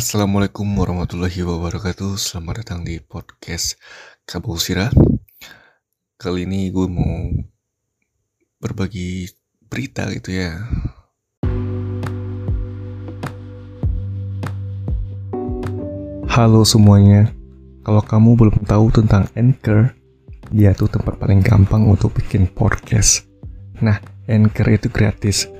Assalamualaikum warahmatullahi wabarakatuh. Selamat datang di podcast Kabau Sira Kali ini gue mau berbagi berita gitu ya. Halo semuanya. Kalau kamu belum tahu tentang Anchor Dia tuh tempat paling gampang untuk bikin podcast. Nah, Anchor itu gratis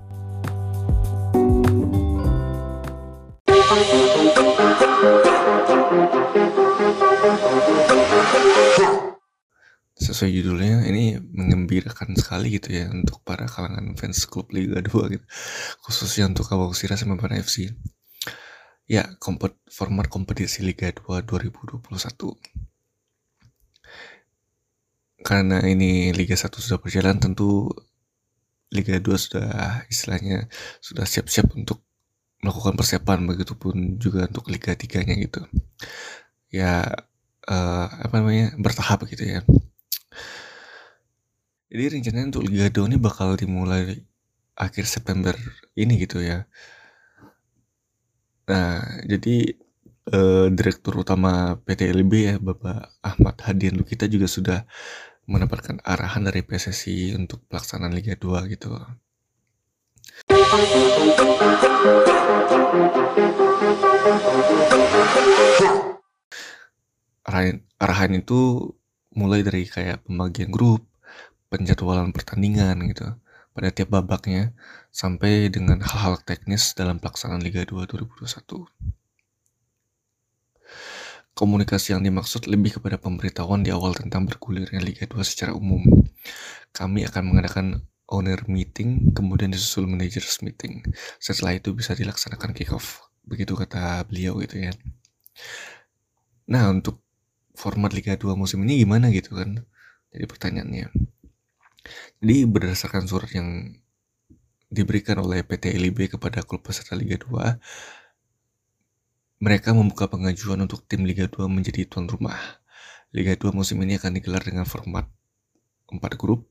Sesuai judulnya, ini mengembirakan sekali gitu ya untuk para kalangan fans klub Liga 2 gitu. Khususnya untuk Kabau Sira sama para FC. Ya, kompet, format kompetisi Liga 2 2021. Karena ini Liga 1 sudah berjalan, tentu Liga 2 sudah istilahnya sudah siap-siap untuk melakukan persiapan begitupun juga untuk Liga 3 nya gitu ya uh, apa namanya bertahap gitu ya jadi rencananya untuk Liga 2 ini bakal dimulai akhir September ini gitu ya. Nah jadi uh, direktur utama PT LB ya Bapak Ahmad Hadian kita juga sudah mendapatkan arahan dari PSSI untuk pelaksanaan Liga 2 gitu. Arahan, arahan itu mulai dari kayak pembagian grup, penjadwalan pertandingan gitu pada tiap babaknya sampai dengan hal-hal teknis dalam pelaksanaan Liga 2 2021. Komunikasi yang dimaksud lebih kepada pemberitahuan di awal tentang bergulirnya Liga 2 secara umum. Kami akan mengadakan owner meeting, kemudian disusul managers meeting. Setelah itu bisa dilaksanakan kick off. Begitu kata beliau gitu ya. Nah, untuk format Liga 2 musim ini gimana gitu kan? Jadi pertanyaannya. Jadi berdasarkan surat yang diberikan oleh PT LIB kepada klub peserta Liga 2, mereka membuka pengajuan untuk tim Liga 2 menjadi tuan rumah. Liga 2 musim ini akan digelar dengan format 4 grup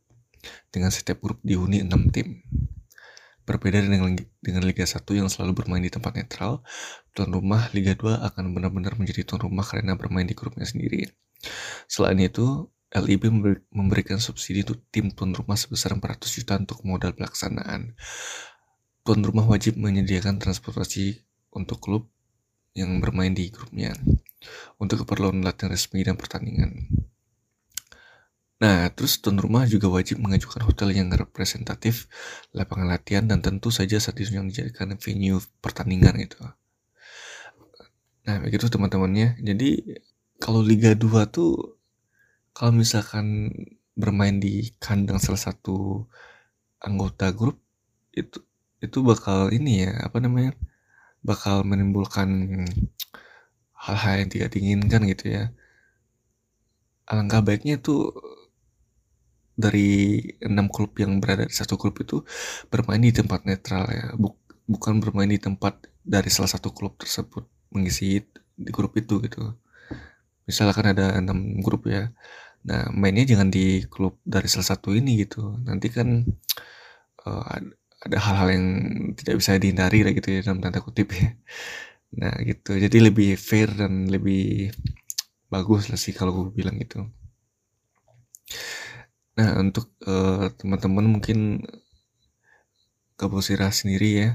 dengan setiap grup dihuni 6 tim. Berbeda dengan, dengan Liga 1 yang selalu bermain di tempat netral, tuan rumah Liga 2 akan benar-benar menjadi tuan rumah karena bermain di grupnya sendiri. Selain itu, LIB memberikan subsidi untuk tim tuan rumah sebesar 400 juta untuk modal pelaksanaan. Tuan rumah wajib menyediakan transportasi untuk klub yang bermain di grupnya untuk keperluan latihan resmi dan pertandingan. Nah, terus tuan rumah juga wajib mengajukan hotel yang representatif, lapangan latihan, dan tentu saja stadion yang dijadikan venue pertandingan gitu. Nah, begitu teman-temannya. Jadi, kalau Liga 2 tuh, kalau misalkan bermain di kandang salah satu anggota grup, itu itu bakal ini ya, apa namanya, bakal menimbulkan hal-hal yang tidak diinginkan gitu ya. Alangkah baiknya itu dari enam klub yang berada di satu klub itu bermain di tempat netral ya Buk bukan bermain di tempat dari salah satu klub tersebut mengisi di grup itu gitu misalkan ada enam grup ya nah mainnya jangan di klub dari salah satu ini gitu. Nanti kan uh, ada hal-hal yang tidak bisa dihindari lah gitu ya dalam tanda kutip ya. Nah gitu. Jadi lebih fair dan lebih bagus lah sih kalau gue bilang gitu. Nah, untuk uh, teman-teman mungkin Kabusira sendiri ya,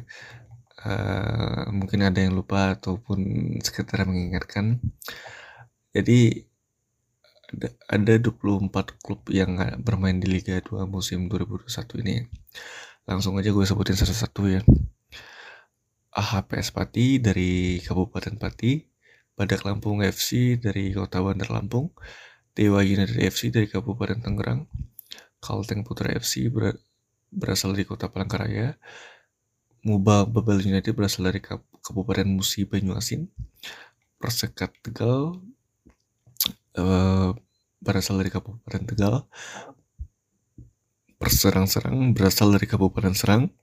uh, mungkin ada yang lupa ataupun sekitar mengingatkan. Jadi ada, ada 24 klub yang bermain di Liga 2 musim 2021 ini. Langsung aja gue sebutin satu-satu ya. AHPS Pati dari Kabupaten Pati, Badak Lampung FC dari Kota Bandar Lampung, Dewa United FC dari Kabupaten Tangerang, Kalteng Putra FC ber berasal dari kota Palangkaraya, Muba Babel United berasal dari Kabupaten Musi Banyuasin, Persekat Tegal uh, berasal dari Kabupaten Tegal. Perserang-serang berasal dari Kabupaten Serang.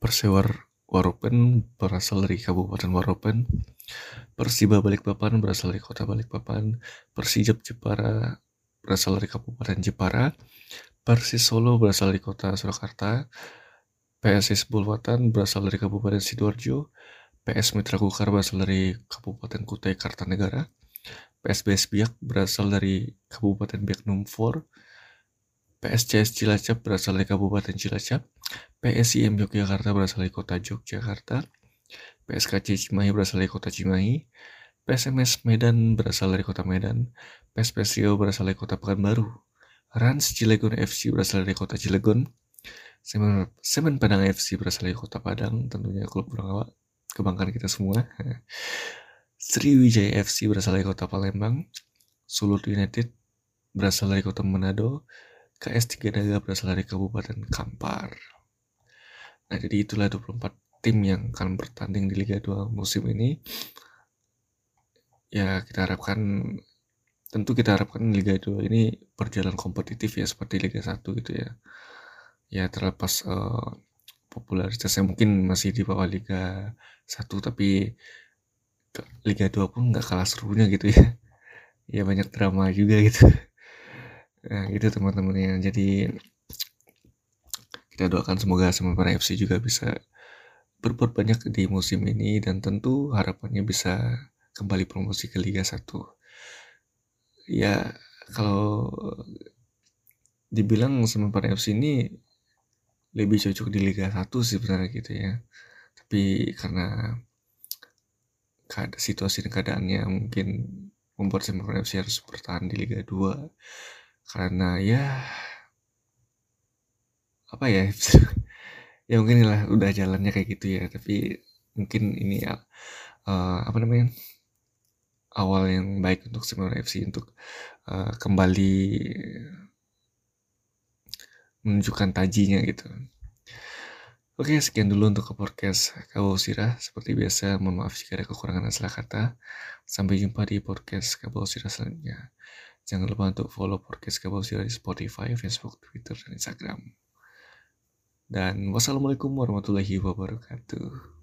Persewar Waropen berasal dari Kabupaten Waropen. Persiba Balikpapan berasal dari Kota Balikpapan. Persijap Jepara berasal dari Kabupaten Jepara. Persis Solo berasal dari Kota Surakarta. PSIS Bulwatan berasal dari Kabupaten Sidoarjo. PS Mitra Kukar berasal dari Kabupaten Kutai Kartanegara. PSBS Biak berasal dari Kabupaten Biak Numfor. PSCS Cilacap berasal dari Kabupaten Cilacap, PSIM Yogyakarta berasal dari Kota Yogyakarta, PSKC Cimahi berasal dari Kota Cimahi, PSMS Medan berasal dari Kota Medan, PSPS berasal dari Kota Pekanbaru, Rans Cilegon FC berasal dari Kota Cilegon, Semen, Semen Padang FC berasal dari Kota Padang, tentunya klub Burangawak, kebanggaan kita semua. Sriwijaya FC berasal dari Kota Palembang, Sulut United berasal dari Kota Manado, KS3 Naga berasal dari Kabupaten Kampar. Nah, jadi itulah 24 tim yang akan bertanding di Liga 2 musim ini. Ya, kita harapkan tentu kita harapkan Liga 2 ini berjalan kompetitif ya seperti Liga 1 gitu ya. Ya, terlepas uh, popularitasnya mungkin masih di bawah Liga 1 tapi Liga 2 pun nggak kalah serunya gitu ya. Ya banyak drama juga gitu. Nah, gitu teman-teman ya. Jadi kita doakan semoga Semarang FC juga bisa berbuat banyak di musim ini dan tentu harapannya bisa kembali promosi ke Liga 1. Ya, kalau dibilang Semarang FC ini lebih cocok di Liga 1 sih sebenarnya gitu ya. Tapi karena situasi dan keadaannya mungkin membuat Semarang FC harus bertahan di Liga 2 karena ya apa ya ya mungkin lah udah jalannya kayak gitu ya tapi mungkin ini uh, apa namanya awal yang baik untuk Semarang FC untuk uh, kembali menunjukkan tajinya gitu. Oke, sekian dulu untuk ke podcast Kabau Sirah. Seperti biasa, mohon maaf jika ada kekurangan dan salah kata. Sampai jumpa di podcast Kabau Sirah selanjutnya. Jangan lupa untuk follow podcast Kabau Sirah di Spotify, Facebook, Twitter, dan Instagram. Dan wassalamualaikum warahmatullahi wabarakatuh.